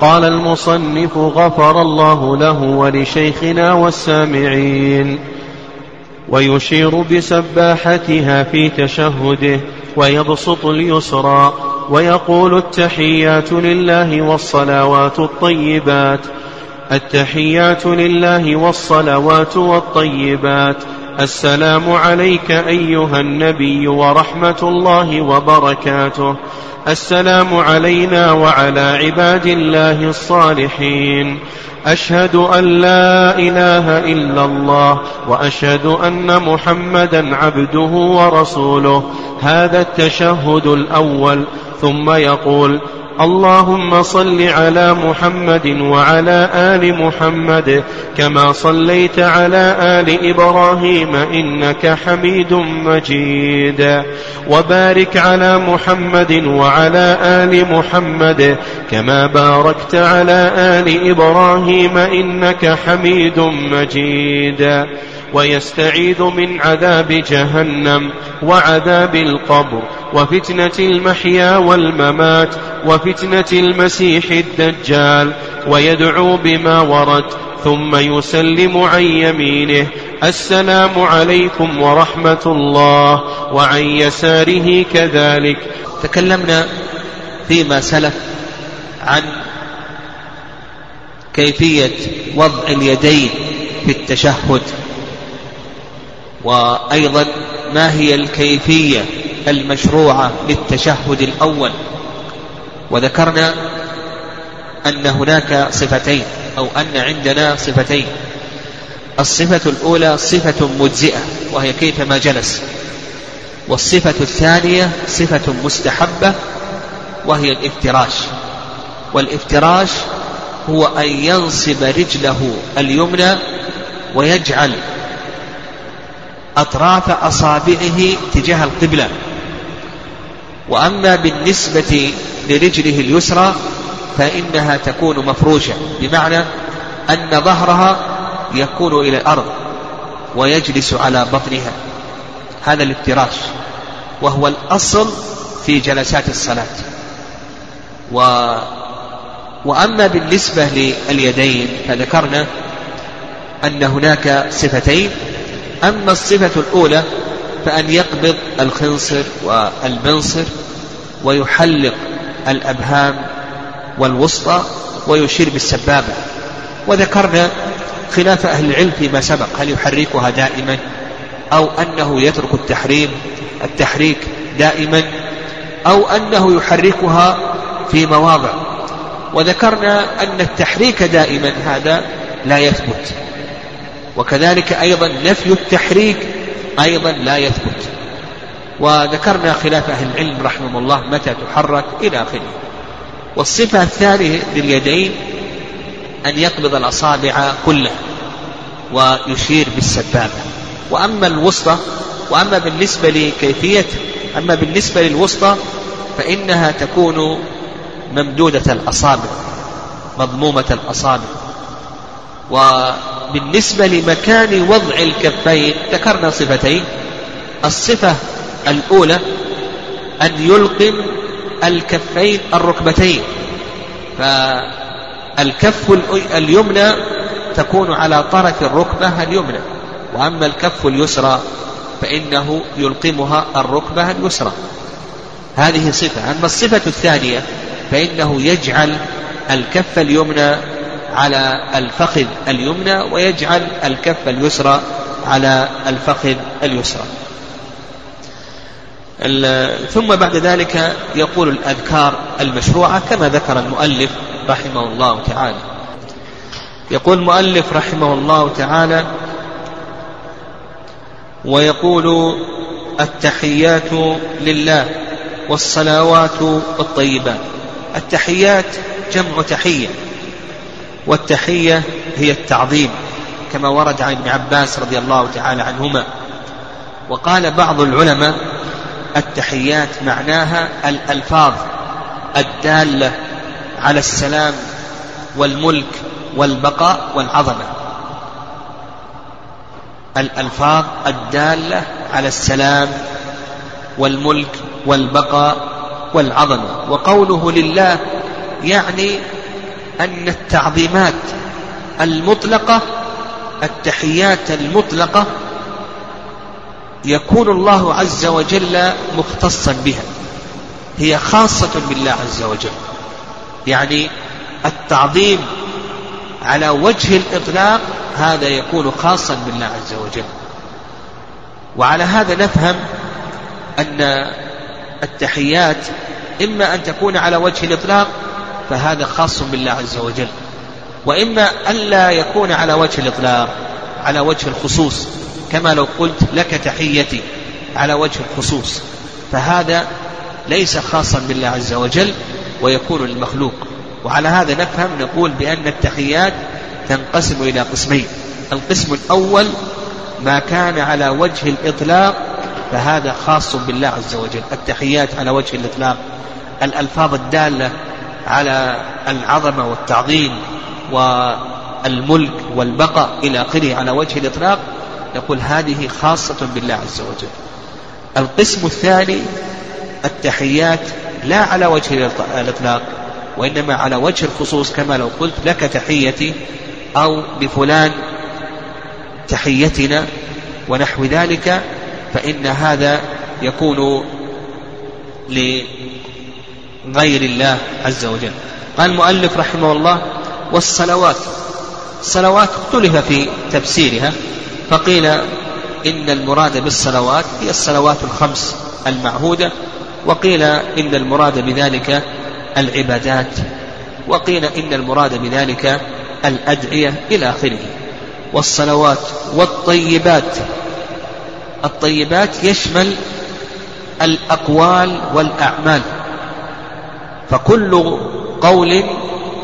قال المصنف غفر الله له ولشيخنا والسامعين. ويشير بسباحتها في تشهده ويبسط اليسرى ويقول التحيات لله والصلوات الطيبات. التحيات لله والصلوات والطيبات. السلام عليك أيها النبي ورحمة الله وبركاته. السلام علينا وعلى عباد الله الصالحين. أشهد أن لا إله إلا الله وأشهد أن محمدا عبده ورسوله. هذا التشهد الأول. ثم يقول اللهم صل على محمد وعلى آل محمد كما صليت على آل إبراهيم إنك حميد مجيد. وبارك على محمد وعلى آل محمد كما باركت على آل إبراهيم إنك حميد مجيد. ويستعيذ من عذاب جهنم وعذاب القبر وفتنة المحيا والممات وفتنة المسيح الدجال ويدعو بما ورد ثم يسلم عن يمينه السلام عليكم ورحمة الله وعن يساره كذلك. تكلمنا فيما سلف عن كيفية وضع اليدين في التشهد. وأيضا ما هي الكيفية المشروعة للتشهد الأول؟ وذكرنا أن هناك صفتين أو أن عندنا صفتين. الصفة الأولى صفة مجزئة وهي كيفما جلس. والصفة الثانية صفة مستحبة وهي الافتراش. والافتراش هو أن ينصب رجله اليمنى ويجعل أطراف أصابعه تجاه القبلة. وأما بالنسبة لرجله اليسرى فإنها تكون مفروشة بمعنى أن ظهرها يكون إلى الأرض ويجلس على بطنها. هذا الافتراش وهو الأصل في جلسات الصلاة. و وأما بالنسبة لليدين فذكرنا أن هناك صفتين أما الصفة الأولى فأن يقبض الخنصر والبنصر ويحلق الأبهام والوسطى ويشير بالسبابة. وذكرنا خلاف أهل العلم فيما سبق هل يحركها دائما أو أنه يترك التحريم التحريك دائما أو أنه يحركها في مواضع. وذكرنا أن التحريك دائما هذا لا يثبت. وكذلك أيضا نفي التحريك أيضا لا يثبت. وذكرنا خلاف أهل العلم رحمه الله متى تحرك إلى آخره. والصفة الثانية لليدين أن يقبض الأصابع كلها ويشير بالسبابة. وأما الوسطى وأما بالنسبة لكيفية أما بالنسبة للوسطى فإنها تكون ممدودة الأصابع مضمومة الأصابع. وبالنسبة لمكان وضع الكفين ذكرنا صفتين. الصفة الأولى أن يلقم الكفين الركبتين. فالكف اليمنى تكون على طرف الركبة اليمنى وأما الكف اليسرى فإنه يلقمها الركبة اليسرى. هذه صفة. أما الصفة الثانية فإنه يجعل الكف اليمنى على الفخذ اليمنى ويجعل الكف اليسرى على الفخذ اليسرى. ثم بعد ذلك يقول الأذكار المشروعة كما ذكر المؤلف رحمه الله تعالى. يقول المؤلف رحمه الله تعالى ويقول التحيات لله والصلوات الطيبات التحيات جمع تحية. والتحية هي التعظيم كما ورد عن ابن عباس رضي الله تعالى عنهما. وقال بعض العلماء التحيات معناها الألفاظ الدالة على السلام والملك والبقاء والعظمة. الألفاظ الدالة على السلام والملك والبقاء والعظمة. وقوله لله يعني أن التعظيمات المطلقة التحيات المطلقة يكون الله عز وجل مختصا بها. هي خاصة بالله عز وجل. يعني التعظيم على وجه الإطلاق هذا يكون خاصا بالله عز وجل. وعلى هذا نفهم أن التحيات إما أن تكون على وجه الإطلاق فهذا خاص بالله عز وجل. وإما ألا يكون على وجه الإطلاق على وجه الخصوص. كما لو قلت لك تحيتي على وجه الخصوص. فهذا ليس خاصا بالله عز وجل ويكون للمخلوق. وعلى هذا نفهم نقول بأن التحيات تنقسم إلى قسمين. القسم الأول ما كان على وجه الإطلاق فهذا خاص بالله عز وجل. التحيات على وجه الإطلاق. الألفاظ الدالة على العظمة والتعظيم والملك والبقاء إلى آخره على وجه الإطلاق نقول هذه خاصة بالله عز وجل. القسم الثاني التحيات لا على وجه الإطلاق وإنما على وجه الخصوص كما لو قلت لك تحيتي أو لفلان تحيتنا ونحو ذلك فإن هذا يكون لغير الله عز وجل. قال المؤلف رحمه الله والصلوات. الصلوات اختلف في تفسيرها فقيل إن المراد بالصلوات هي الصلوات الخمس المعهودة وقيل إن المراد بذلك العبادات وقيل إن المراد بذلك الأدعية إلى آخره. والصلوات والطيبات. الطيبات يشمل الأقوال والأعمال. فكل قول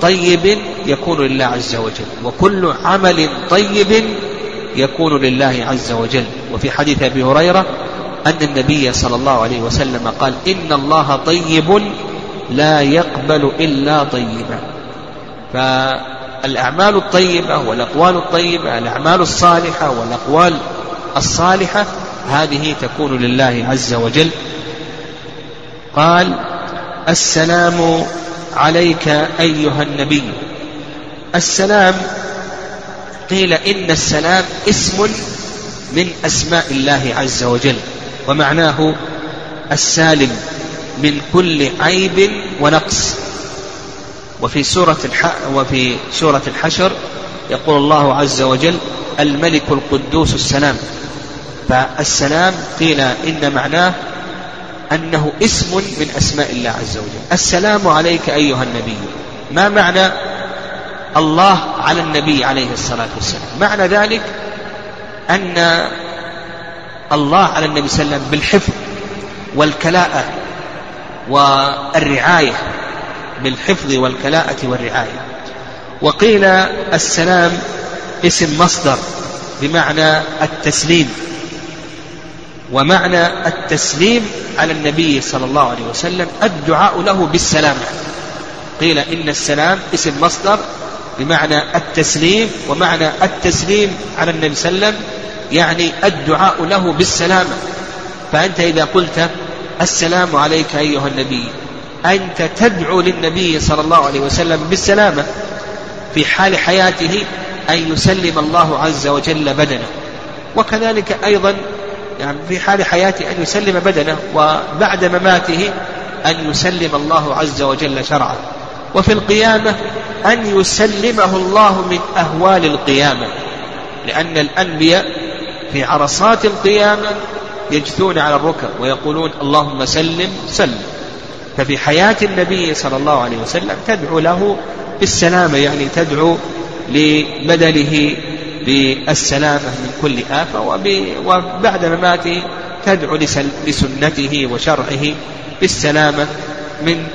طيب يكون لله عز وجل وكل عمل طيب يكون لله عز وجل. وفي حديث أبي هريرة أن النبي صلى الله عليه وسلم قال إن الله طيب لا يقبل إلا طيبا. فالأعمال الطيبة والأقوال الطيبة الأعمال الصالحة والأقوال الصالحة هذه تكون لله عز وجل. قال السلام عليك أيها النبي السلام قيل إن السلام اسم من أسماء الله عز وجل ومعناه السالم من كل عيب ونقص وفي سورة. وفي سورة الحشر يقول الله عز وجل الملك القدوس السلام فالسلام قيل إن معناه أنه اسم من أسماء الله عز وجل. السلام عليك أيها النبي. ما معنى الله على النبي عليه الصلاة والسلام؟ معنى ذلك أن الله على النبي صلى الله عليه وسلم بالحفظ والكلاءة والرعاية. بالحفظ والكلاءة والرعاية. وقيل السلام اسم مصدر بمعنى التسليم. ومعنى التسليم على النبي صلى الله عليه وسلم الدعاء له بالسلامة قيل إن السلام اسم مصدر بمعنى التسليم ومعنى التسليم على النبي صلى الله عليه وسلم يعني الدعاء له بالسلامة فأنت إذا قلت السلام عليك أيها النبي أنت تدعو للنبي صلى الله عليه وسلم بالسلامة في حال حياته أن يسلم الله عز وجل بدنه. وكذلك أيضا يعني في حال حياته أن يسلم بدنه وبعد مماته أن يسلم الله عز وجل شرعه. وفي القيامة أن يسلمه الله من أهوال القيامة لأن الأنبياء في عرصات القيامة يجثون على الركب ويقولون اللهم سلم سلم. ففي حياة النبي صلى الله عليه وسلم تدعو له بالسلامة يعني تدعو لبدنه بالسلامة من كل آفة وبعد مماته تدعو لسنته وشرعه بالسلامة من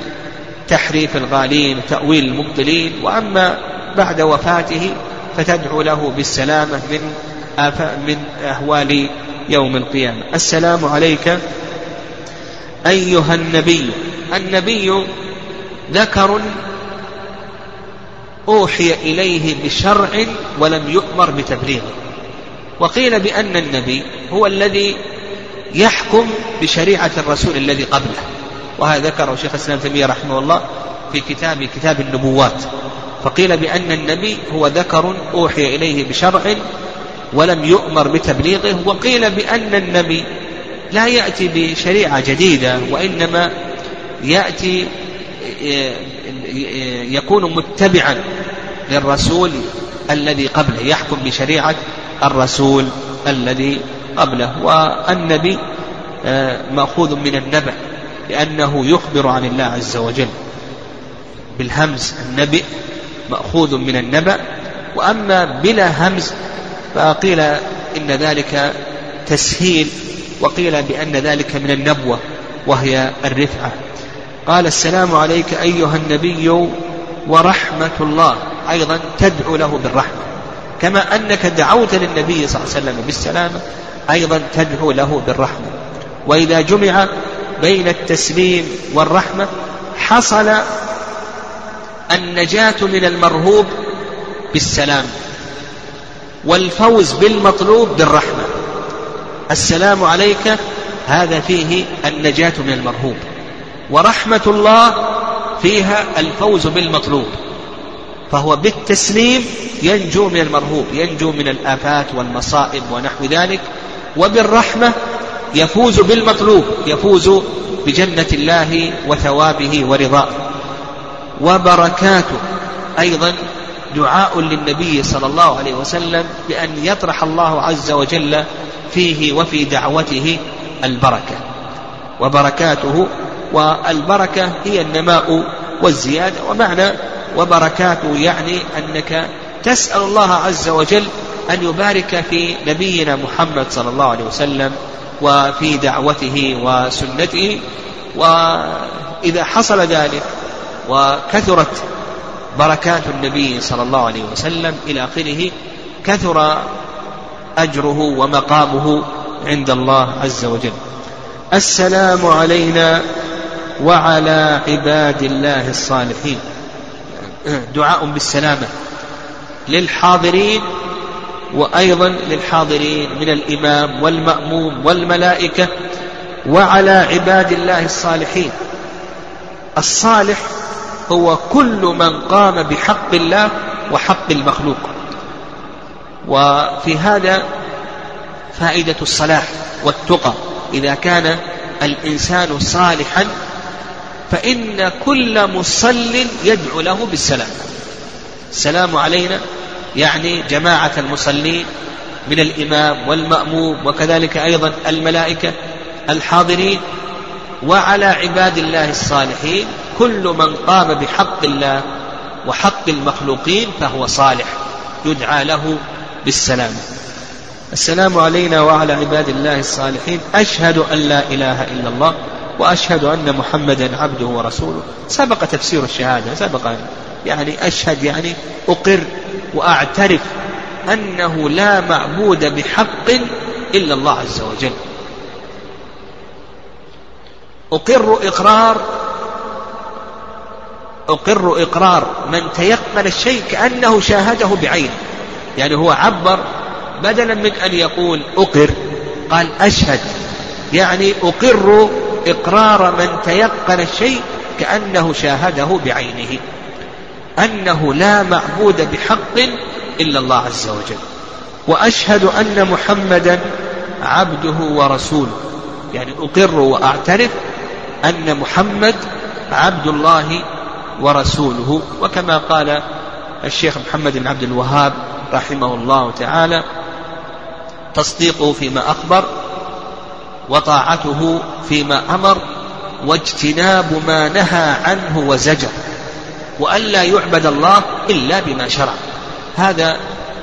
تحريف الغالين وتأويل المبطلين وأما بعد وفاته فتدعو له بالسلامة من من أهوال يوم القيامة. السلام عليك أيها النبي. النبي ذكر أوحي إليه بشرع ولم يؤمر بتبليغه وقيل بأن النبي هو الذي يحكم بشريعة الرسول الذي قبله. وهذا ذكره شيخ الإسلام تيمية رحمه الله في كتاب كتاب النبوات. فقيل بأن النبي هو ذكر أوحي إليه بشرع ولم يؤمر بتبليغه. وقيل بأن النبي لا يأتي بشريعة جديدة وإنما يأتي يكون متبعا للرسول الذي قبله يحكم بشريعة الرسول الذي قبله. والنبي آه، مأخوذ من النبأ لأنه يخبر عن الله عز وجل بالهمز. النبئ مأخوذ من النبأ. وأما بلا همز فقيل إن ذلك تسهيل وقيل بأن ذلك من النبوة وهي الرفعة. قال السلام عليك أيها النبي ورحمة الله. أيضا تدعو له بالرحمة. كما أنك دعوت للنبي صلى الله عليه وسلم بالسلامة أيضا تدعو له بالرحمة. وإذا جمع بين التسليم والرحمة حصل النجاة من المرهوب بالسلام والفوز بالمطلوب بالرحمة. السلام عليك هذا فيه النجاة من المرهوب. ورحمة الله فيها الفوز بالمطلوب. فهو بالتسليم ينجو من المرهوب ينجو من الآفات والمصائب ونحو ذلك وبالرحمة يفوز بالمطلوب يفوز بجنة الله وثوابه ورضاه. وبركاته أيضا دعاء للنبي صلى الله عليه وسلم بأن يطرح الله عز وجل فيه وفي دعوته البركة. وبركاته والبركة هي النماء والزيادة ومعنى وبركاته يعني أنك تسأل الله عز وجل أن يبارك في نبينا محمد صلى الله عليه وسلم وفي دعوته وسنته وإذا حصل ذلك وكثرت بركات النبي صلى الله عليه وسلم إلى آخره كثر أجره ومقامه عند الله عز وجل. السلام علينا وعلى عباد الله الصالحين. دعاء بالسلامة للحاضرين وأيضا للحاضرين من الإمام والمأموم والملائكة وعلى عباد الله الصالحين. الصالح هو كل من قام بحق الله وحق المخلوق. وفي هذا فائدة الصلاح والتقى. إذا كان الإنسان صالحا فإن كل مصل يدعو له بالسلام. السلام علينا يعني جماعة المصلين من الإمام والمأموم وكذلك أيضا الملائكة الحاضرين وعلى عباد الله الصالحين. كل من قام بحق الله وحق المخلوقين فهو صالح يدعى له بالسلام. السلام علينا وعلى عباد الله الصالحين. أشهد أن لا إله إلا الله وأشهد أن محمدا عبده ورسوله. سبق تفسير الشهادة سبق يعني أشهد يعني أقر وأعترف أنه لا معبود بحق إلا الله عز وجل. أقر إقرار أقر إقرار من تيقن الشيء كأنه شاهده بعينه يعني هو عبر بدلا من أن يقول أقر قال أشهد. يعني أقر إقرار من تيقن الشيء كأنه شاهده بعينه. أنه لا معبود بحق إلا الله عز وجل. وأشهد أن محمدا عبده ورسوله. يعني أقر وأعترف أن محمد عبد الله ورسوله. وكما قال الشيخ محمد بن عبد الوهاب رحمه الله تعالى تصديقه فيما أخبر وطاعته فيما أمر واجتناب ما نهى عنه وزجر وألا يعبد الله إلا بما شرع. هذا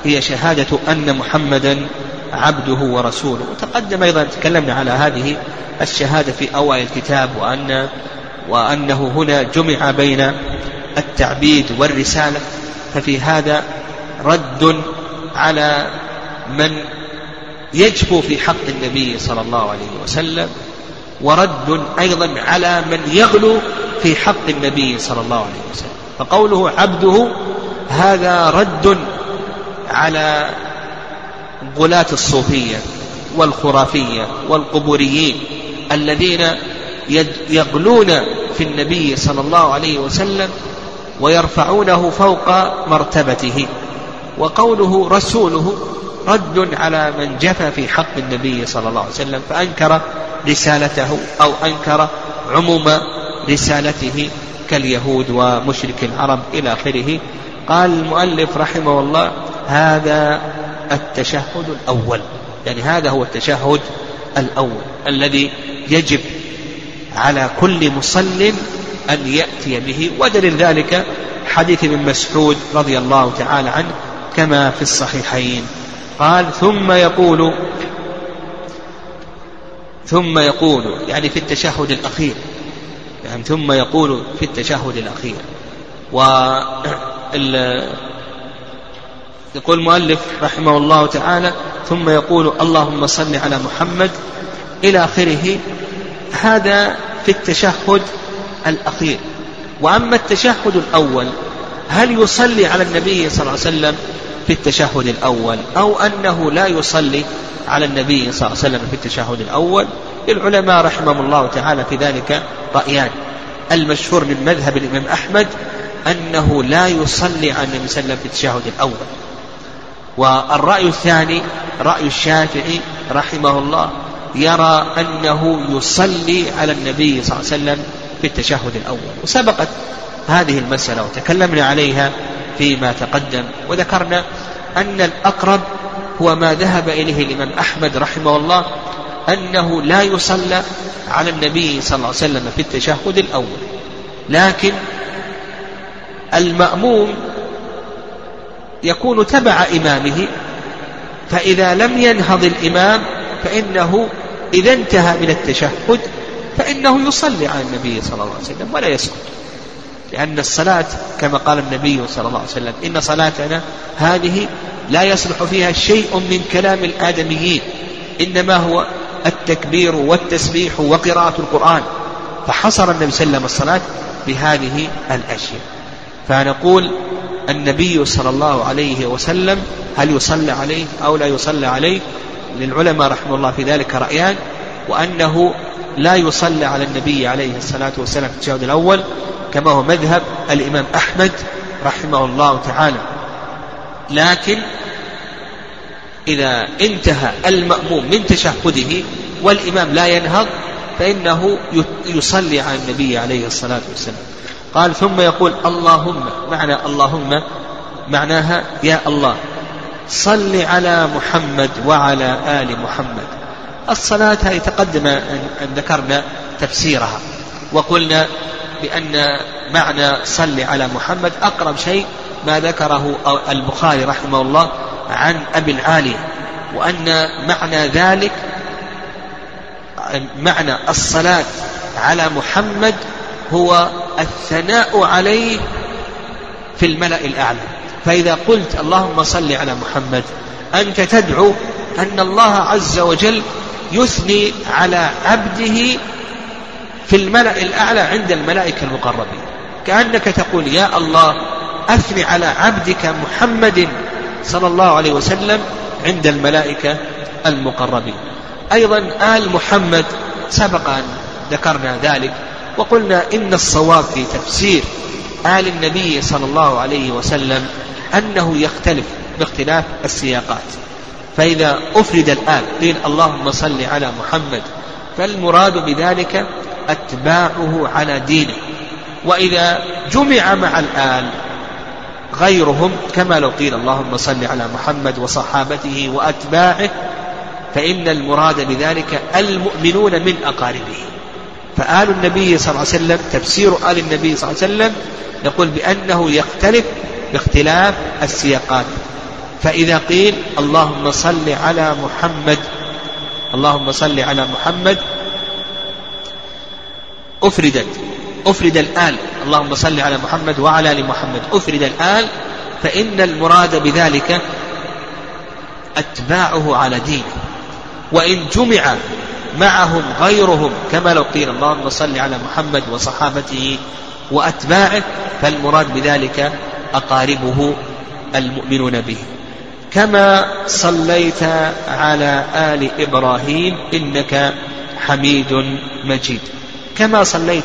هي شهادة أن محمدا عبده ورسوله. وتقدم أيضا تكلمنا على هذه الشهادة في أوائل الكتاب وأن وأنه هنا جمع بين التعبيد والرسالة. ففي هذا رد على من يجفو في حق النبي صلى الله عليه وسلم ورد أيضا على من يغلو في حق النبي صلى الله عليه وسلم. فقوله عبده هذا رد على غلاة الصوفية والخرافية والقبوريين الذين يغلون في النبي صلى الله عليه وسلم ويرفعونه فوق مرتبته. وقوله رسوله رد على من جفى في حق النبي صلى الله عليه وسلم فأنكر رسالته أو أنكر عموم رسالته كاليهود ومشرك العرب إلى آخره. قال المؤلف رحمه الله هذا التشهد الأول يعني هذا هو التشهد الأول الذي يجب على كل مصل أن يأتي به. ودليل ذلك حديث ابن مسعود رضي الله تعالى عنه كما في الصحيحين. قال ثم يقول ثم يقول يعني في التشهد الأخير يعني ثم يقول في التشهد الأخير و يقول المؤلف رحمه الله تعالى ثم يقول اللهم صل على محمد إلى آخره. هذا في التشهد الأخير. وأما التشهد الأول هل يصلي على النبي صلى الله عليه وسلم؟ في التشهد الأول أو أنه لا يصلي على النبي صلى الله عليه وسلم في التشهد الأول. العلماء رحمهم الله تعالى في ذلك رأيان. المشهور من مذهب الإمام أحمد أنه لا يصلي على النبي صلى الله عليه وسلم في التشهد الأول. والرأي الثاني رأي الشافعي رحمه الله يرى أنه يصلي على النبي صلى الله عليه وسلم في التشهد الأول. وسبقت هذه المسألة وتكلمنا عليها فيما تقدم وذكرنا أن الأقرب هو ما ذهب إليه الإمام أحمد رحمه الله أنه لا يصلى على النبي صلى الله عليه وسلم في التشهد الأول. لكن المأموم يكون تبع إمامه فإذا لم ينهض الإمام فإنه إذا انتهى من التشهد فإنه يصلي على النبي صلى الله عليه وسلم ولا يسكت لأن الصلاة كما قال النبي صلى الله عليه وسلم إن صلاتنا هذه لا يصلح فيها شيء من كلام الآدميين إنما هو التكبير والتسبيح وقراءة القرآن. فحصر النبي صلى الله عليه وسلم الصلاة بهذه الأشياء. فنقول النبي صلى الله عليه وسلم هل يصلى عليه أو لا يصلى عليه؟ للعلماء رحمه الله في ذلك رأيان وأنه لا يصلى على النبي عليه الصلاة والسلام في التشهد الأول كما هو مذهب الإمام أحمد رحمه الله تعالى. لكن إذا انتهى المأموم من تشهده والإمام لا ينهض فإنه يصلي على النبي عليه الصلاة والسلام. قال ثم يقول اللهم معنى اللهم معناها يا الله صل على محمد وعلى آل محمد. الصلاة هذه تقدم أن ذكرنا تفسيرها. وقلنا بأن معنى صل على محمد أقرب شيء ما ذكره البخاري رحمه الله عن أبي العالية وأن معنى ذلك معنى الصلاة على محمد هو الثناء عليه في الملأ الأعلى. فإذا قلت اللهم صل على محمد أنت تدعو أن الله عز وجل يثني على عبده في الملأ الأعلى عند الملائكة المقربين. كأنك تقول يا الله أثني على عبدك محمد صلى الله عليه وسلم عند الملائكة المقربين. أيضا آل محمد سبق أن ذكرنا ذلك وقلنا إن الصواب في تفسير آل النبي صلى الله عليه وسلم أنه يختلف باختلاف السياقات. فإذا أفرد الآل قيل اللهم صل على محمد فالمراد بذلك أتباعه على دينه. وإذا جمع مع الآل غيرهم كما لو قيل اللهم صل على محمد وصحابته وأتباعه فإن المراد بذلك المؤمنون من أقاربه. فآل النبي صلى الله عليه وسلم تفسير آل النبي صلى الله عليه وسلم يقول بأنه يختلف باختلاف السياقات. فإذا قيل اللهم صل على محمد اللهم صل على محمد أفردت أفرد الآل اللهم صل على محمد وعلى آل محمد أفرد الآل فإن المراد بذلك أتباعه على دينه وإن جمع معهم غيرهم كما لو قيل اللهم صل على محمد وصحابته وأتباعه فالمراد بذلك أقاربه المؤمنون به. كما صليت على آل إبراهيم إنك حميد مجيد. كما صليت.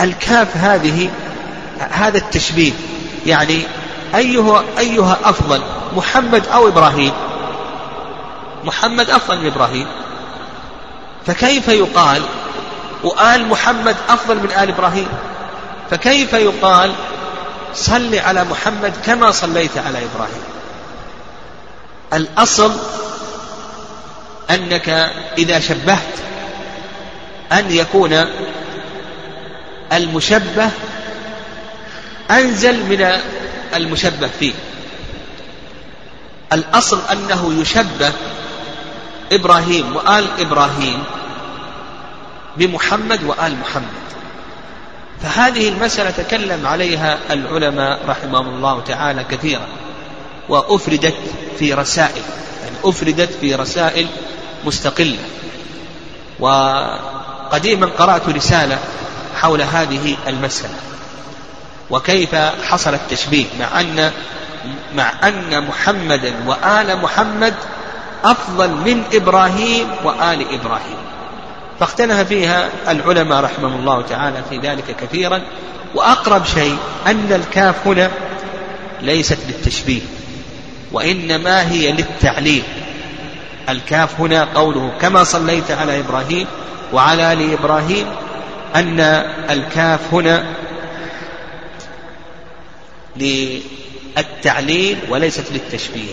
الكاف هذه هذا التشبيه يعني أيها أيها أفضل محمد أو إبراهيم. محمد أفضل من إبراهيم. فكيف يقال وآل محمد أفضل من آل إبراهيم؟ فكيف يقال صل على محمد كما صليت على إبراهيم؟ الأصل أنك إذا شبهت أن يكون المشبه أنزل من المشبه فيه. الأصل أنه يشبه إبراهيم وآل إبراهيم بمحمد وآل محمد. فهذه المسألة تكلم عليها العلماء رحمهم الله تعالى كثيرا. وأفردت في رسائل يعني أفردت في رسائل مستقلة. وقديما قرأت رسالة حول هذه المسألة. وكيف حصل التشبيه؟ مع أن مع أن محمدا وآل محمد أفضل من إبراهيم وآل إبراهيم. فاختلف فيها العلماء رحمهم الله تعالى في ذلك كثيرا. وأقرب شيء أن الكاف هنا ليست للتشبيه وإنما هي للتعليل. الكاف هنا قوله كما صليت على إبراهيم وعلى آل إبراهيم أن الكاف هنا للتعليل وليست للتشبيه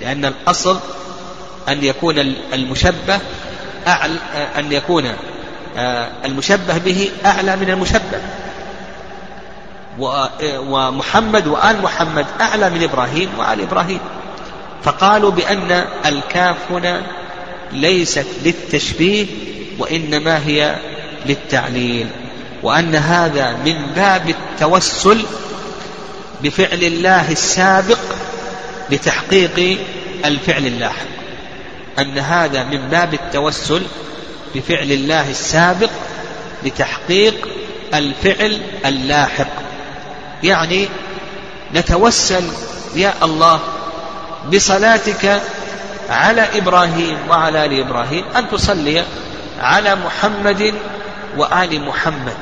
لأن الأصل أن يكون المشبه أعلى أن يكون آه، المشبه به أعلى من المشبه. ومحمد وآل محمد أعلى من إبراهيم وآل إبراهيم. فقالوا بأن الكاف هنا ليست للتشبيه وإنما هي للتعليل وأن هذا من باب التوسل بفعل الله السابق لتحقيق الفعل اللاحق. أن هذا من باب التوسل بفعل الله السابق لتحقيق الفعل اللاحق. يعني نتوسل يا الله بصلاتك على إبراهيم وعلى آل إبراهيم أن تصلي على محمد وآل محمد.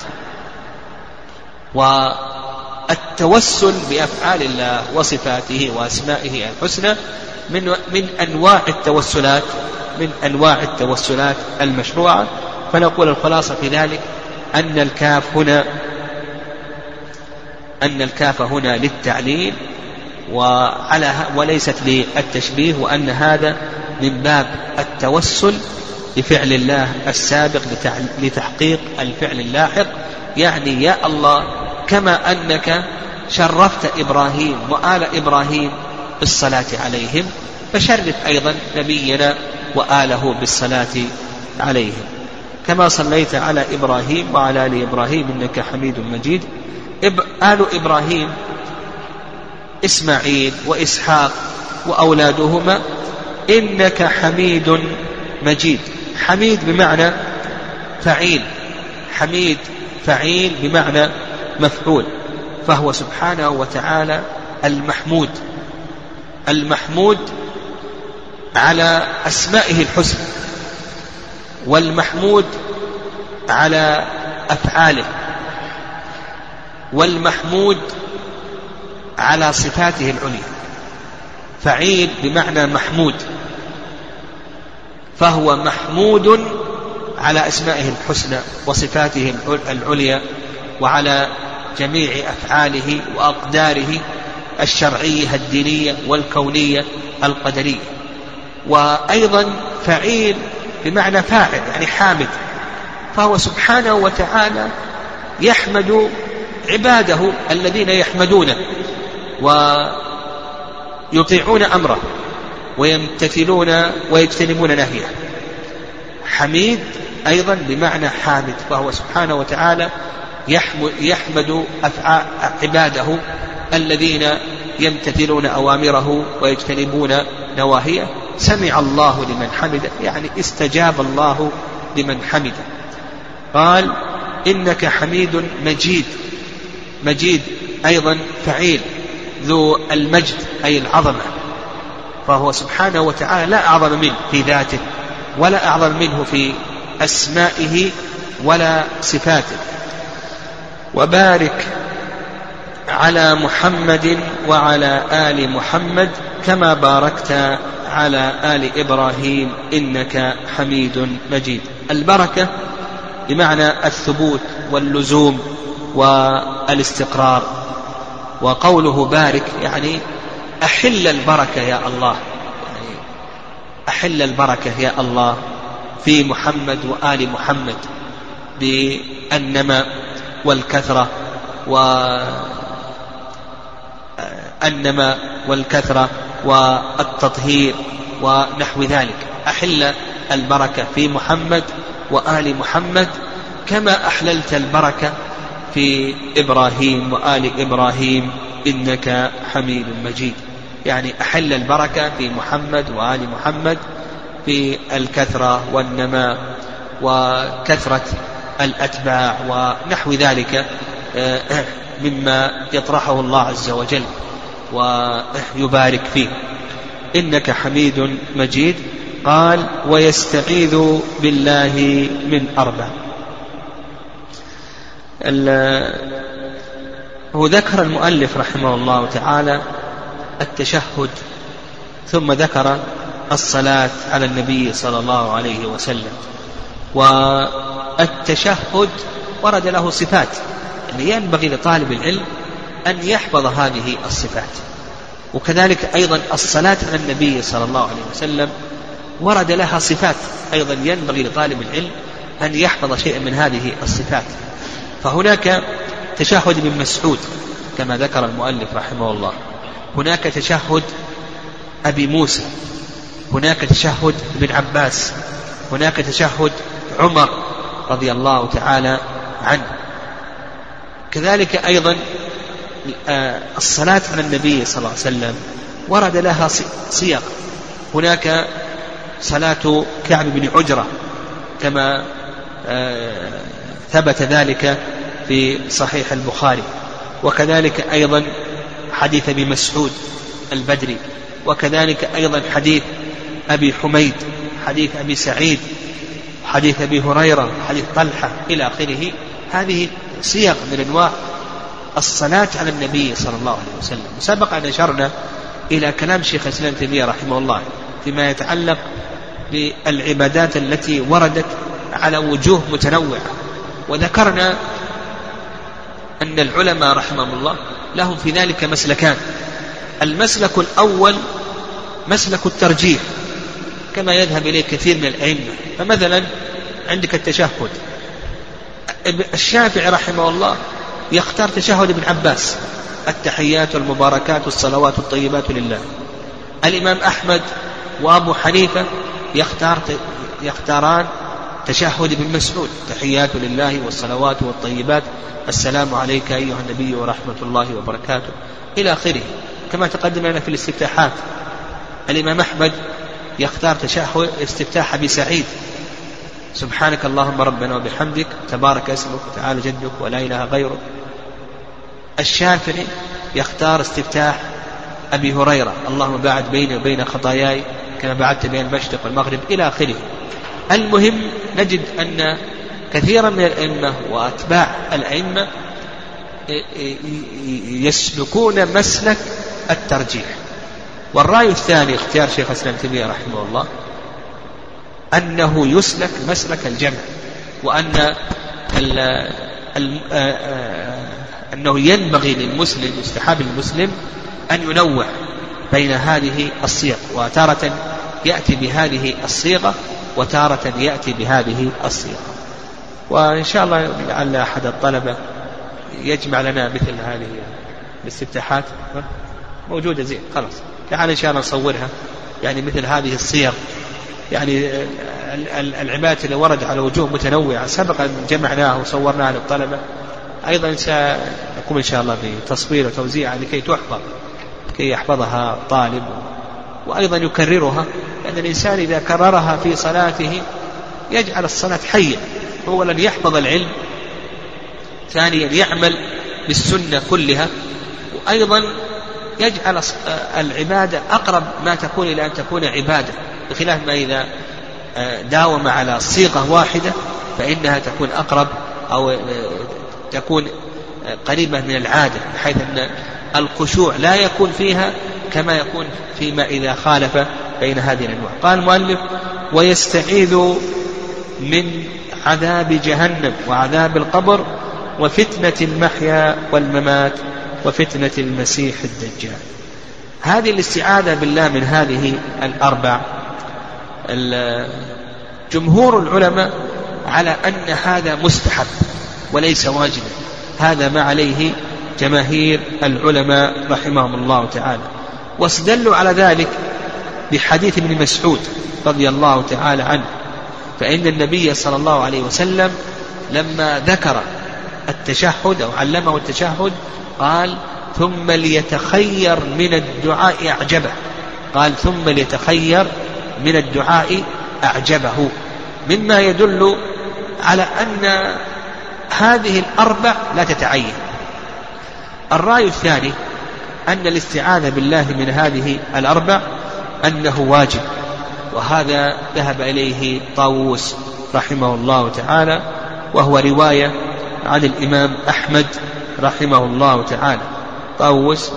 والتوسل بأفعال الله وصفاته وأسمائه الحسنى من من أنواع التوسلات من أنواع التوسلات المشروعة. فنقول الخلاصة في ذلك أن الكاف هنا أن الكاف هنا للتعليل وعلى وليست للتشبيه وأن هذا من باب التوسل بفعل الله السابق لتحقيق الفعل اللاحق. يعني يا الله كما أنك شرفت إبراهيم وآل إبراهيم بالصلاة عليهم فشرف أيضا نبينا وآله بالصلاة عليهم. كما صليت على إبراهيم وعلى آل إبراهيم إنك حميد مجيد. آل إبراهيم إسماعيل وإسحاق وأولادهما إنك حميد مجيد. حميد بمعنى فعيل. حميد فعيل بمعنى مفعول فهو سبحانه وتعالى المحمود. المحمود على أسمائه الحسنى والمحمود على أفعاله. والمحمود على صفاته العليا. فعيل بمعنى محمود. فهو محمود على أسمائه الحسنى وصفاته العليا وعلى جميع أفعاله وأقداره الشرعية الدينية والكونية القدرية. وأيضا فعيل بمعنى فاعل يعني حامد. فهو سبحانه وتعالى يحمد عباده الذين يحمدونه ويطيعون أمره ويمتثلون ويجتنبون نهيه. حميد أيضا بمعنى حامد فهو سبحانه وتعالى يحمد أفعال عباده الذين يمتثلون أوامره ويجتنبون نواهيه. سمع الله لمن حمده يعني استجاب الله لمن حمده. قال إنك حميد مجيد. مجيد أيضا فعيل ذو المجد أي العظمة. فهو سبحانه وتعالى لا أعظم منه في ذاته ولا أعظم منه في أسمائه ولا صفاته. وبارك على محمد وعلى آل محمد كما باركت على آل إبراهيم إنك حميد مجيد. البركة بمعنى الثبوت واللزوم. والاستقرار وقوله بارك يعني أحل البركة يا الله. يعني أحل البركة يا الله في محمد وآل محمد بالنماء والكثرة والنماء والكثرة والتطهير ونحو ذلك. أحل البركة في محمد وآل محمد كما أحللت البركة في إبراهيم وآل إبراهيم إنك حميد مجيد. يعني أحل البركة في محمد وآل محمد في الكثرة والنماء وكثرة الأتباع ونحو ذلك آه، مما يطرحه الله عز وجل ويبارك فيه. إنك حميد مجيد. قال ويستعيذ بالله من أربع. هو ذكر المؤلف رحمه الله تعالى التشهد ثم ذكر الصلاة على النبي صلى الله عليه وسلم. والتشهد ورد له صفات يعني ينبغي لطالب العلم أن يحفظ هذه الصفات. وكذلك أيضا الصلاة على النبي صلى الله عليه وسلم ورد لها صفات أيضا ينبغي لطالب العلم أن يحفظ شيئا من هذه الصفات. فهناك تشهد ابن مسعود كما ذكر المؤلف رحمه الله. هناك تشهد أبي موسى هناك تشهد ابن عباس هناك تشهد عمر رضي الله تعالى عنه. كذلك أيضا آه، الصلاة على النبي صلى الله عليه وسلم ورد لها صيغ هناك صلاة كعب بن عجرة كما آه، ثبت ذلك في صحيح البخاري. وكذلك أيضا حديث أبي مسعود البدري. وكذلك أيضا حديث أبي حميد حديث أبي سعيد حديث أبي هريرة حديث طلحة إلى آخره. هذه صيغ من أنواع الصلاة على النبي صلى الله عليه وسلم. سبق أن أشرنا إلى كلام شيخ الإسلام تيمية رحمه الله فيما يتعلق بالعبادات التي وردت على وجوه متنوعة. وذكرنا أن العلماء رحمهم الله لهم في ذلك مسلكان. المسلك الأول مسلك الترجيح كما يذهب إليه كثير من الأئمة. فمثلا عندك التشهد. الشافعي رحمه الله يختار تشهد ابن عباس. التحيات والمباركات والصلوات الطيبات لله. الإمام أحمد وأبو حنيفة يختار يختاران تشهد ابن مسعود. تحيات لله والصلوات والطيبات. السلام عليك أيها النبي ورحمة الله وبركاته. إلى آخره. كما تقدم لنا في الاستفتاحات. الإمام أحمد يختار تشهد استفتاح أبي سعيد. سبحانك اللهم ربنا وبحمدك. تبارك اسمك وتعالى جدك ولا إله غيرك. الشافعي يختار استفتاح أبي هريرة. اللهم باعد بيني وبين خطاياي كما بعدت بين المشرق والمغرب. إلى آخره. المهم نجد أن كثيرا من الأئمة وأتباع الأئمة يسلكون مسلك الترجيح. والرأي الثاني اختيار شيخ الإسلام تيمية رحمه الله أنه يسلك مسلك الجمع وأن ال ال أنه ينبغي للمسلم يستحب للمسلم أن ينوع بين هذه الصيغ وتارة يأتي بهذه الصيغة وتارة يأتي بهذه الصيغة. وإن شاء الله لعل أحد الطلبة يجمع لنا مثل هذه الاستفتاحات. موجودة زين خلاص. تعال إن شاء الله نصورها. يعني مثل هذه الصيغ. يعني العبادة اللي ورد على وجوه متنوعة. سبق أن جمعناها وصورناها للطلبة. أيضا سنقوم إن شاء الله بتصوير وتوزيعها لكي تحفظ كي يحفظها الطالب وأيضا يكررها. لأن الإنسان إذا كررها في صلاته يجعل الصلاة حية أولا يحفظ العلم ثانيا يعمل بالسنة كلها وأيضا يجعل العبادة أقرب ما تكون إلى أن تكون عبادة بخلاف ما إذا آه، داوم على صيغة واحدة فإنها تكون أقرب أو آه، تكون قريبة من العادة بحيث أن الخشوع لا يكون فيها كما يكون فيما إذا خالف بين هذه الأنواع. قال المؤلف ويستعيذ من عذاب جهنم وعذاب القبر وفتنة المحيا والممات وفتنة المسيح الدجال. هذه الاستعاذة بالله من هذه الأربع. جمهور العلماء على أن هذا مستحب وليس واجبا. هذا ما عليه جماهير العلماء رحمهم الله تعالى. واستدلوا على ذلك بحديث ابن مسعود رضي الله تعالى عنه. فإن النبي صلى الله عليه وسلم لما ذكر التشهد أو علمه التشهد قال ثم ليتخير من الدعاء أعجبه. قال ثم ليتخير من الدعاء أعجبه. مما يدل على أن هذه الأربع لا تتعين. الرأي الثاني أن الاستعاذة بالله من هذه الأربع أنه واجب. وهذا ذهب إليه طاووس رحمه الله تعالى وهو رواية عن الإمام أحمد رحمه الله تعالى. طاووس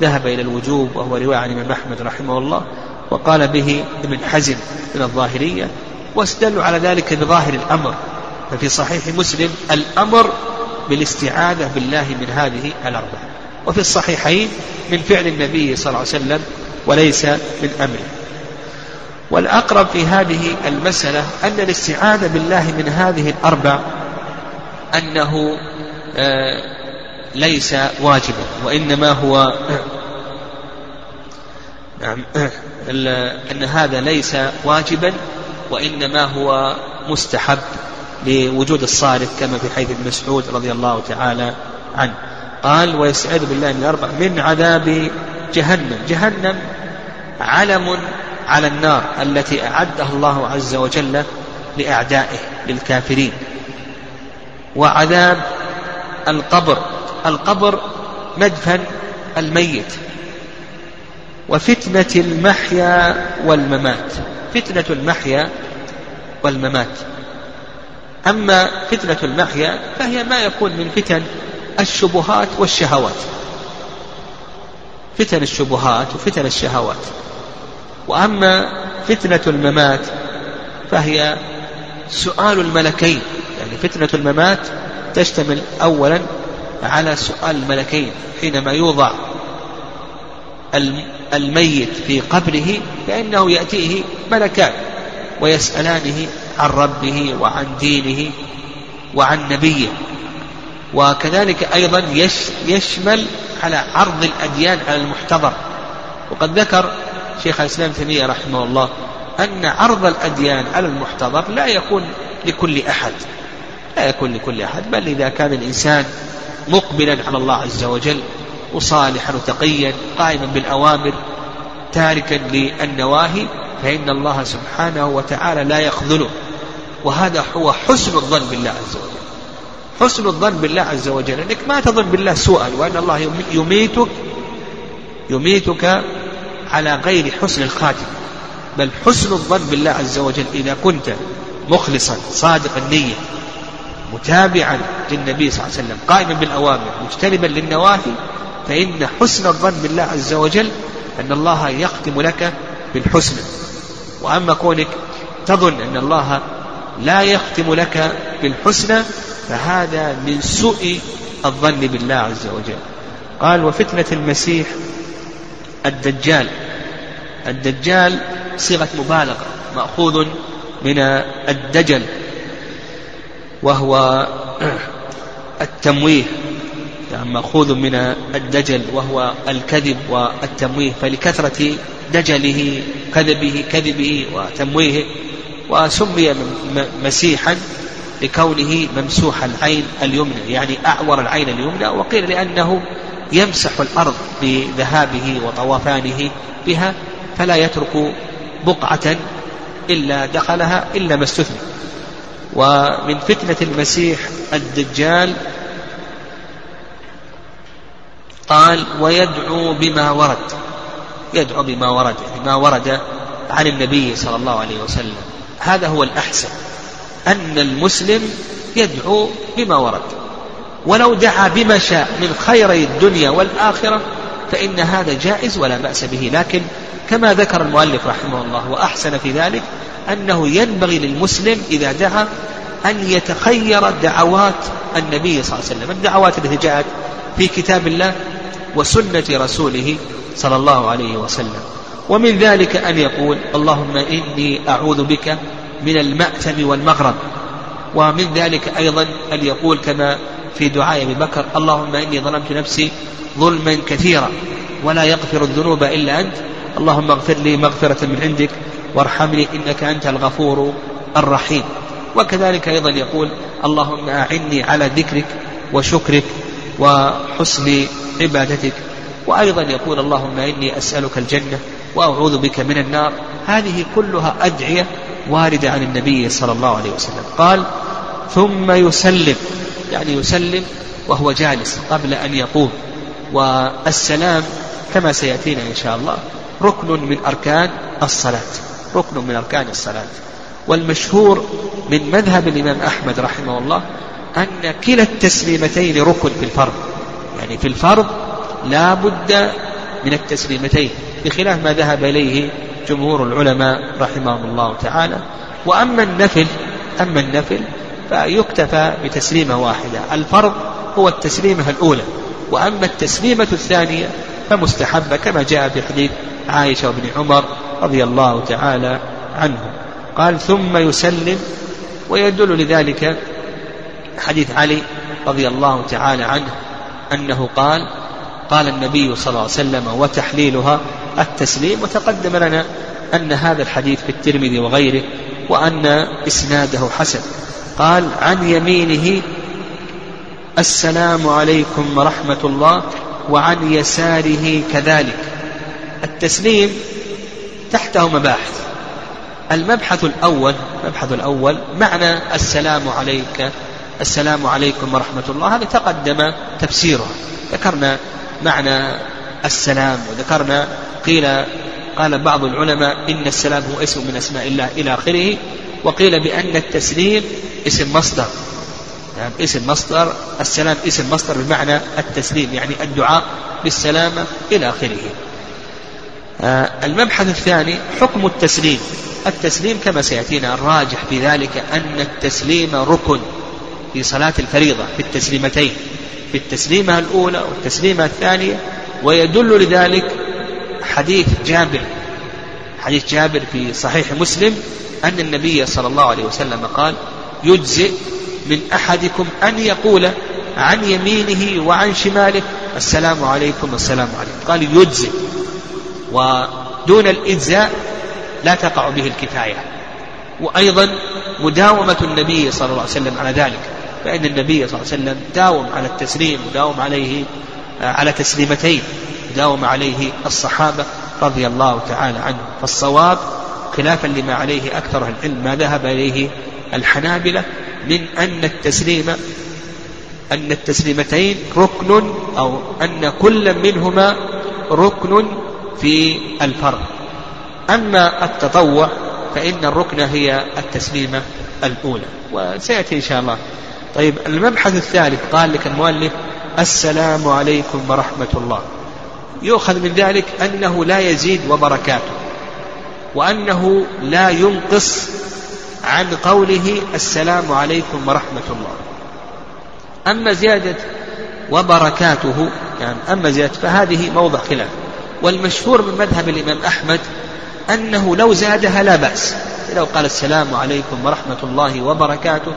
ذهب إلى الوجوب وهو رواية عن الإمام أحمد رحمه الله وقال به ابن حزم من الظاهرية واستدلوا على ذلك بظاهر الأمر ففي صحيح مسلم الأمر بالاستعاذة بالله من هذه الأربعة وفي الصحيحين من فعل النبي صلى الله عليه وسلم وليس من أمره والأقرب في هذه المسألة أن الاستعاذة بالله من هذه الأربع أنه آه، ليس واجبا وإنما هو نعم أن هذا ليس واجبا وإنما هو مستحب لوجود الصارف كما في حديث ابن مسعود رضي الله تعالى عنه. قال ويستعيذ بالله من الأربع من عذاب جهنم. جهنم علم على النار التي أعدها الله عز وجل لأعدائه للكافرين. وعذاب القبر. القبر مدفن الميت. وفتنة المحيا والممات. فتنة المحيا والممات. أما فتنة المحيا فهي ما يكون من فتن الشبهات والشهوات. فتن الشبهات وفتن الشهوات. وأما فتنة الممات فهي سؤال الملكين. يعني فتنة الممات تشتمل أولا على سؤال الملكين حينما يوضع الميت في قبره فإنه يأتيه ملكان ويسألانه عن ربه وعن دينه وعن نبيه. وكذلك أيضا يشمل على عرض الأديان على المحتضر. وقد ذكر شيخ الإسلام تيمية رحمه الله أن عرض الأديان على المحتضر لا يكون لكل أحد لا يكون لكل أحد بل إذا كان الإنسان مقبلا على الله عز وجل وصالحا وتقيا قائما بالأوامر تاركا للنواهي فإن الله سبحانه وتعالى لا يخذله. وهذا هو حسن الظن بالله عز وجل. حسن الظن بالله عز وجل إنك ما تظن بالله سوءا وإن الله يميتك يميتك على غير حسن الخاتم. بل حسن الظن بالله عز وجل إذا كنت مخلصا صادق النيه متابعا للنبي صلى الله عليه وسلم قائما بالأوامر مجتنبا للنواهي فإن حسن الظن بالله عز وجل أن الله يختم لك بالحسنى وأما كونك تظن أن الله لا يختم لك بالحسنى فهذا من سوء الظن بالله عز وجل. قال وفتنة المسيح الدجال. الدجال صيغة مبالغة مأخوذ من الدجل وهو التمويه يعني مأخوذ من الدجل وهو الكذب والتمويه. فلكثرة دجله كذبه كذبه وتمويهه وسمي مسيحا لكونه ممسوح العين اليمنى يعني أعور العين اليمنى وقيل لأنه يمسح الأرض بذهابه وطوفانه بها فلا يترك بقعة إلا دخلها إلا ما استثنى ومن فتنة المسيح الدجال قال ويدعو بما ورد. يدعو بما ورد يعني ما ورد عن النبي صلى الله عليه وسلم. هذا هو الأحسن. أن المسلم يدعو بما ورد. ولو دعا بما شاء من خيري الدنيا والآخرة فإن هذا جائز ولا بأس به. لكن كما ذكر المؤلف رحمه الله وأحسن في ذلك أنه ينبغي للمسلم إذا دعا أن يتخير دعوات النبي صلى الله عليه وسلم. الدعوات التي جاءت في كتاب الله وسنة رسوله صلى الله عليه وسلم. ومن ذلك أن يقول اللهم إني أعوذ بك من المأتم والمغرب. ومن ذلك أيضا أن يقول كما في دعاء أبي بكر اللهم إني ظلمت نفسي ظلما كثيرا ولا يغفر الذنوب إلا أنت. اللهم اغفر لي مغفرة من عندك وارحمني إنك أنت الغفور الرحيم. وكذلك أيضا يقول اللهم أعني على ذكرك وشكرك وحسن عبادتك. وأيضا يقول اللهم إني أسألك الجنة وأعوذ بك من النار. هذه كلها أدعية واردة عن النبي صلى الله عليه وسلم. قال ثم يسلم. يعني يسلم وهو جالس قبل أن يقوم. والسلام كما سيأتينا إن شاء الله ركن من أركان الصلاة. ركن من أركان الصلاة. والمشهور من مذهب الإمام أحمد رحمه الله أن كلا التسليمتين ركن في الفرض. يعني في الفرض لا بد من التسليمتين بخلاف ما ذهب إليه جمهور العلماء رحمهم الله تعالى. وأما النفل أما النفل فيكتفى بتسليمة واحدة الفرض هو التسليمة الأولى. وأما التسليمة الثانية فمستحبة كما جاء في حديث عائشة وابن عمر رضي الله تعالى عنهم قال ثم يسلم ويدل لذلك حديث علي رضي الله تعالى عنه أنه قال قال النبي صلى الله عليه وسلم وتحليلها التسليم وتقدم لنا أن هذا الحديث في الترمذي وغيره وأن إسناده حسن. قال عن يمينه السلام عليكم ورحمة الله وعن يساره كذلك. التسليم تحته مباحث. المبحث الأول المبحث الأول معنى السلام عليك السلام عليكم ورحمة الله. هذا تقدم تفسيره ذكرنا معنى السلام. وذكرنا قيل قال بعض العلماء إن السلام هو اسم من أسماء الله إلى آخره وقيل بأن التسليم اسم مصدر. يعني اسم مصدر. السلام اسم مصدر بمعنى التسليم يعني الدعاء بالسلامة إلى آخره. آه المبحث الثاني حكم التسليم. التسليم كما سيأتينا الراجح في ذلك أن التسليم ركن. في صلاة الفريضة في التسليمتين في التسليمة الأولى والتسليمة الثانية ويدل لذلك حديث جابر حديث جابر في صحيح مسلم أن النبي صلى الله عليه وسلم قال يجزئ من أحدكم أن يقول عن يمينه وعن شماله السلام عليكم والسلام عليكم. قال يجزئ. ودون الإجزاء لا تقع به الكفاية. وأيضا مداومة النبي صلى الله عليه وسلم على ذلك. فإن النبي صلى الله عليه وسلم داوم على التسليم وداوم عليه آه، على تسليمتين داوم عليه الصحابة رضي الله تعالى عنهم فالصواب خلافا لما عليه أكثر العلم ما ذهب إليه الحنابلة من أن التسليم أن التسليمتين ركن أو أن كل منهما ركن في الفرض. أما التطوع فإن الركن هي التسليمة الأولى. وسيأتي إن شاء الله طيب المبحث الثالث قال لك المؤلف السلام عليكم ورحمة الله. يؤخذ من ذلك أنه لا يزيد وبركاته وأنه لا ينقص عن قوله السلام عليكم ورحمة الله. أما زيادة وبركاته يعني أما زيادة فهذه موضع خلاف. والمشهور من مذهب الإمام أحمد أنه لو زادها لا بأس. لو قال السلام عليكم ورحمة الله وبركاته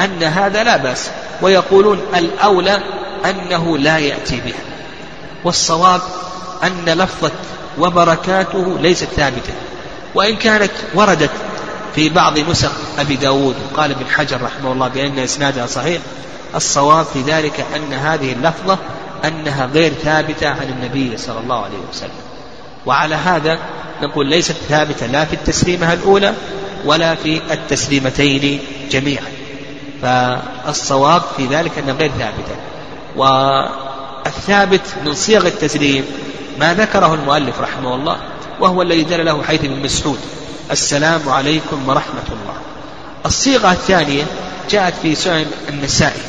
أن هذا لا بأس ويقولون الأولى أنه لا يأتي بها والصواب أن لفظة وبركاته ليست ثابتة وإن كانت وردت في بعض نسخ أبي داود وقال ابن حجر رحمه الله بأن إسنادها صحيح الصواب في ذلك أن هذه اللفظة أنها غير ثابتة عن النبي صلى الله عليه وسلم وعلى هذا نقول ليست ثابتة لا في التسليمة الأولى ولا في التسليمتين جميعا. فالصواب في ذلك أنها غير ثابتة والثابت من صيغ التسليم ما ذكره المؤلف رحمه الله وهو الذي دل له حيث ابن مسعود السلام عليكم ورحمة الله. الصيغة الثانية جاءت في سنن النسائي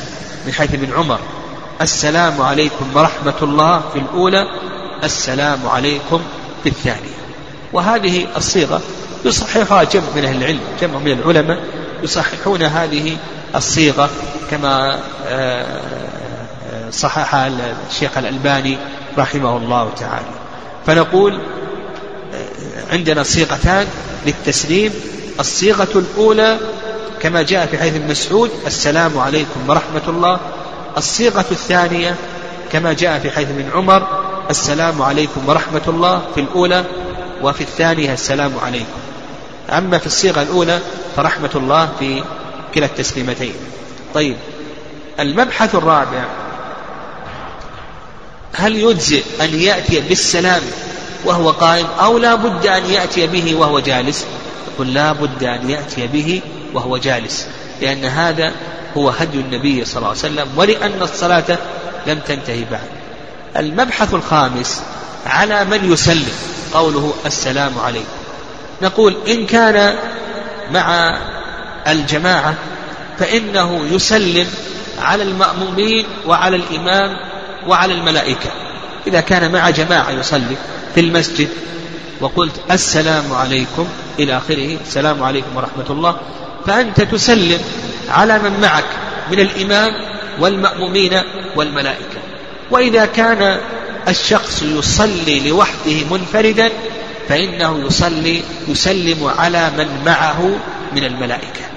من حيث ابن عمر السلام عليكم ورحمة الله في الأولى السلام عليكم في الثانية. وهذه الصيغة يصححها جمع من أهل العلم جمع من العلماء يصححون هذه الصيغة كما آه، آه، صححها الشيخ الألباني رحمه الله تعالى. فنقول آه، عندنا صيغتان للتسليم. الصيغة الأولى كما جاء في حديث مسعود السلام عليكم ورحمة الله. الصيغة الثانية كما جاء في حديث ابن عمر السلام عليكم ورحمة الله في الأولى وفي الثانية السلام عليكم. أما في الصيغة الأولى فرحمة الله في كلا التسليمتين. طيب المبحث الرابع هل يجزئ أن يأتي بالسلام وهو قائم أو لا بد أن يأتي به وهو جالس؟ يقول لا بد أن يأتي به وهو جالس لأن هذا هو هدي النبي صلى الله عليه وسلم ولأن الصلاة لم تنتهي بعد. المبحث الخامس على من يسلم؟ قوله السلام عليكم. نقول إن كان مع الجماعة فإنه يسلم على المأمومين وعلى الإمام وعلى الملائكة. إذا كان مع جماعة يصلي في المسجد وقلت السلام عليكم إلى آخره السلام عليكم ورحمة الله فأنت تسلم على من معك من الإمام والمأمومين والملائكة. وإذا كان الشخص يصلي لوحده منفردا فإنه يصلي يسلم على من معه من الملائكة.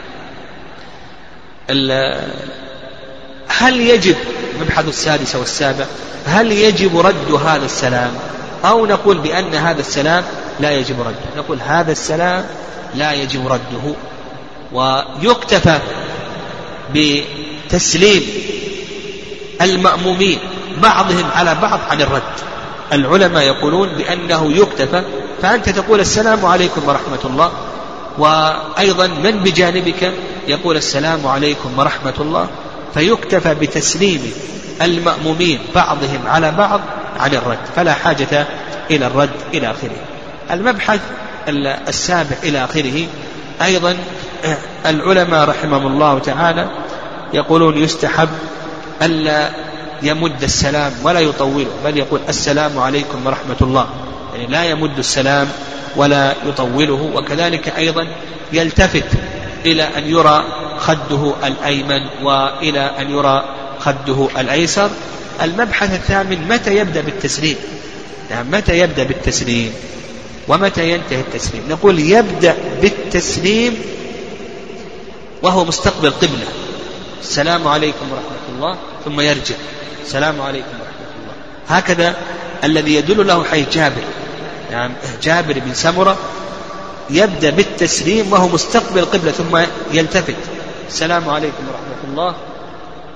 هل يجب المبحث السادس والسابع هل يجب رد هذا السلام؟ أو نقول بأن هذا السلام لا يجب رده. نقول هذا السلام لا يجب رده. ويكتفى بتسليم المأمومين بعضهم على بعض عن الرد. العلماء يقولون بأنه يكتفى فأنت تقول السلام عليكم ورحمة الله. وأيضا من بجانبك يقول السلام عليكم ورحمة الله فيكتفى بتسليم المأمومين بعضهم على بعض عن الرد فلا حاجة إلى الرد إلى آخره. المبحث السابع إلى آخره أيضا العلماء رحمهم الله تعالى يقولون يستحب ألا يمد السلام ولا يطوله بل يقول السلام عليكم ورحمة الله. يعني لا يمد السلام ولا يطوله وكذلك أيضا يلتفت إلى أن يرى خده الأيمن وإلى أن يرى خده الأيسر. المبحث الثامن متى يبدأ بالتسليم؟ يعني متى يبدأ بالتسليم؟ ومتى ينتهي التسليم؟ نقول يبدأ بالتسليم وهو مستقبل قبلة. السلام عليكم ورحمة الله. ثم يرجع. السلام عليكم ورحمة الله. هكذا الذي يدل له حي جابر. يعني جابر بن سمرة يبدأ بالتسليم وهو مستقبل قبلة ثم يلتفت. السلام عليكم ورحمة الله.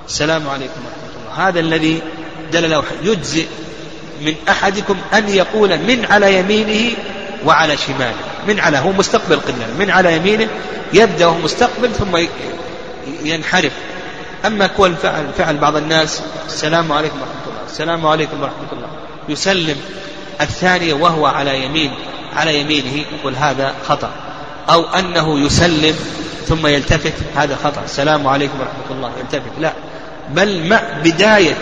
السلام عليكم ورحمة الله. هذا الذي دل له يجزئ من أحدكم أن يقول من على يمينه وعلى شماله. من على هو مستقبل قبلة. من على يمينه يبدأ وهو مستقبل ثم ينحرف. أما كون فعل, فعل بعض الناس السلام عليكم ورحمة الله. السلام عليكم ورحمة الله. يسلم. الثانية وهو على يمين على يمينه يقول هذا خطأ. أو أنه يسلم ثم يلتفت هذا خطأ. السلام عليكم ورحمة الله. يلتفت. لا. بل مع بداية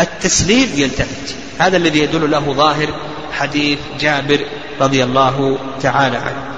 التسليم يلتفت. هذا الذي يدل له ظاهر حديث جابر رضي الله تعالى عنه.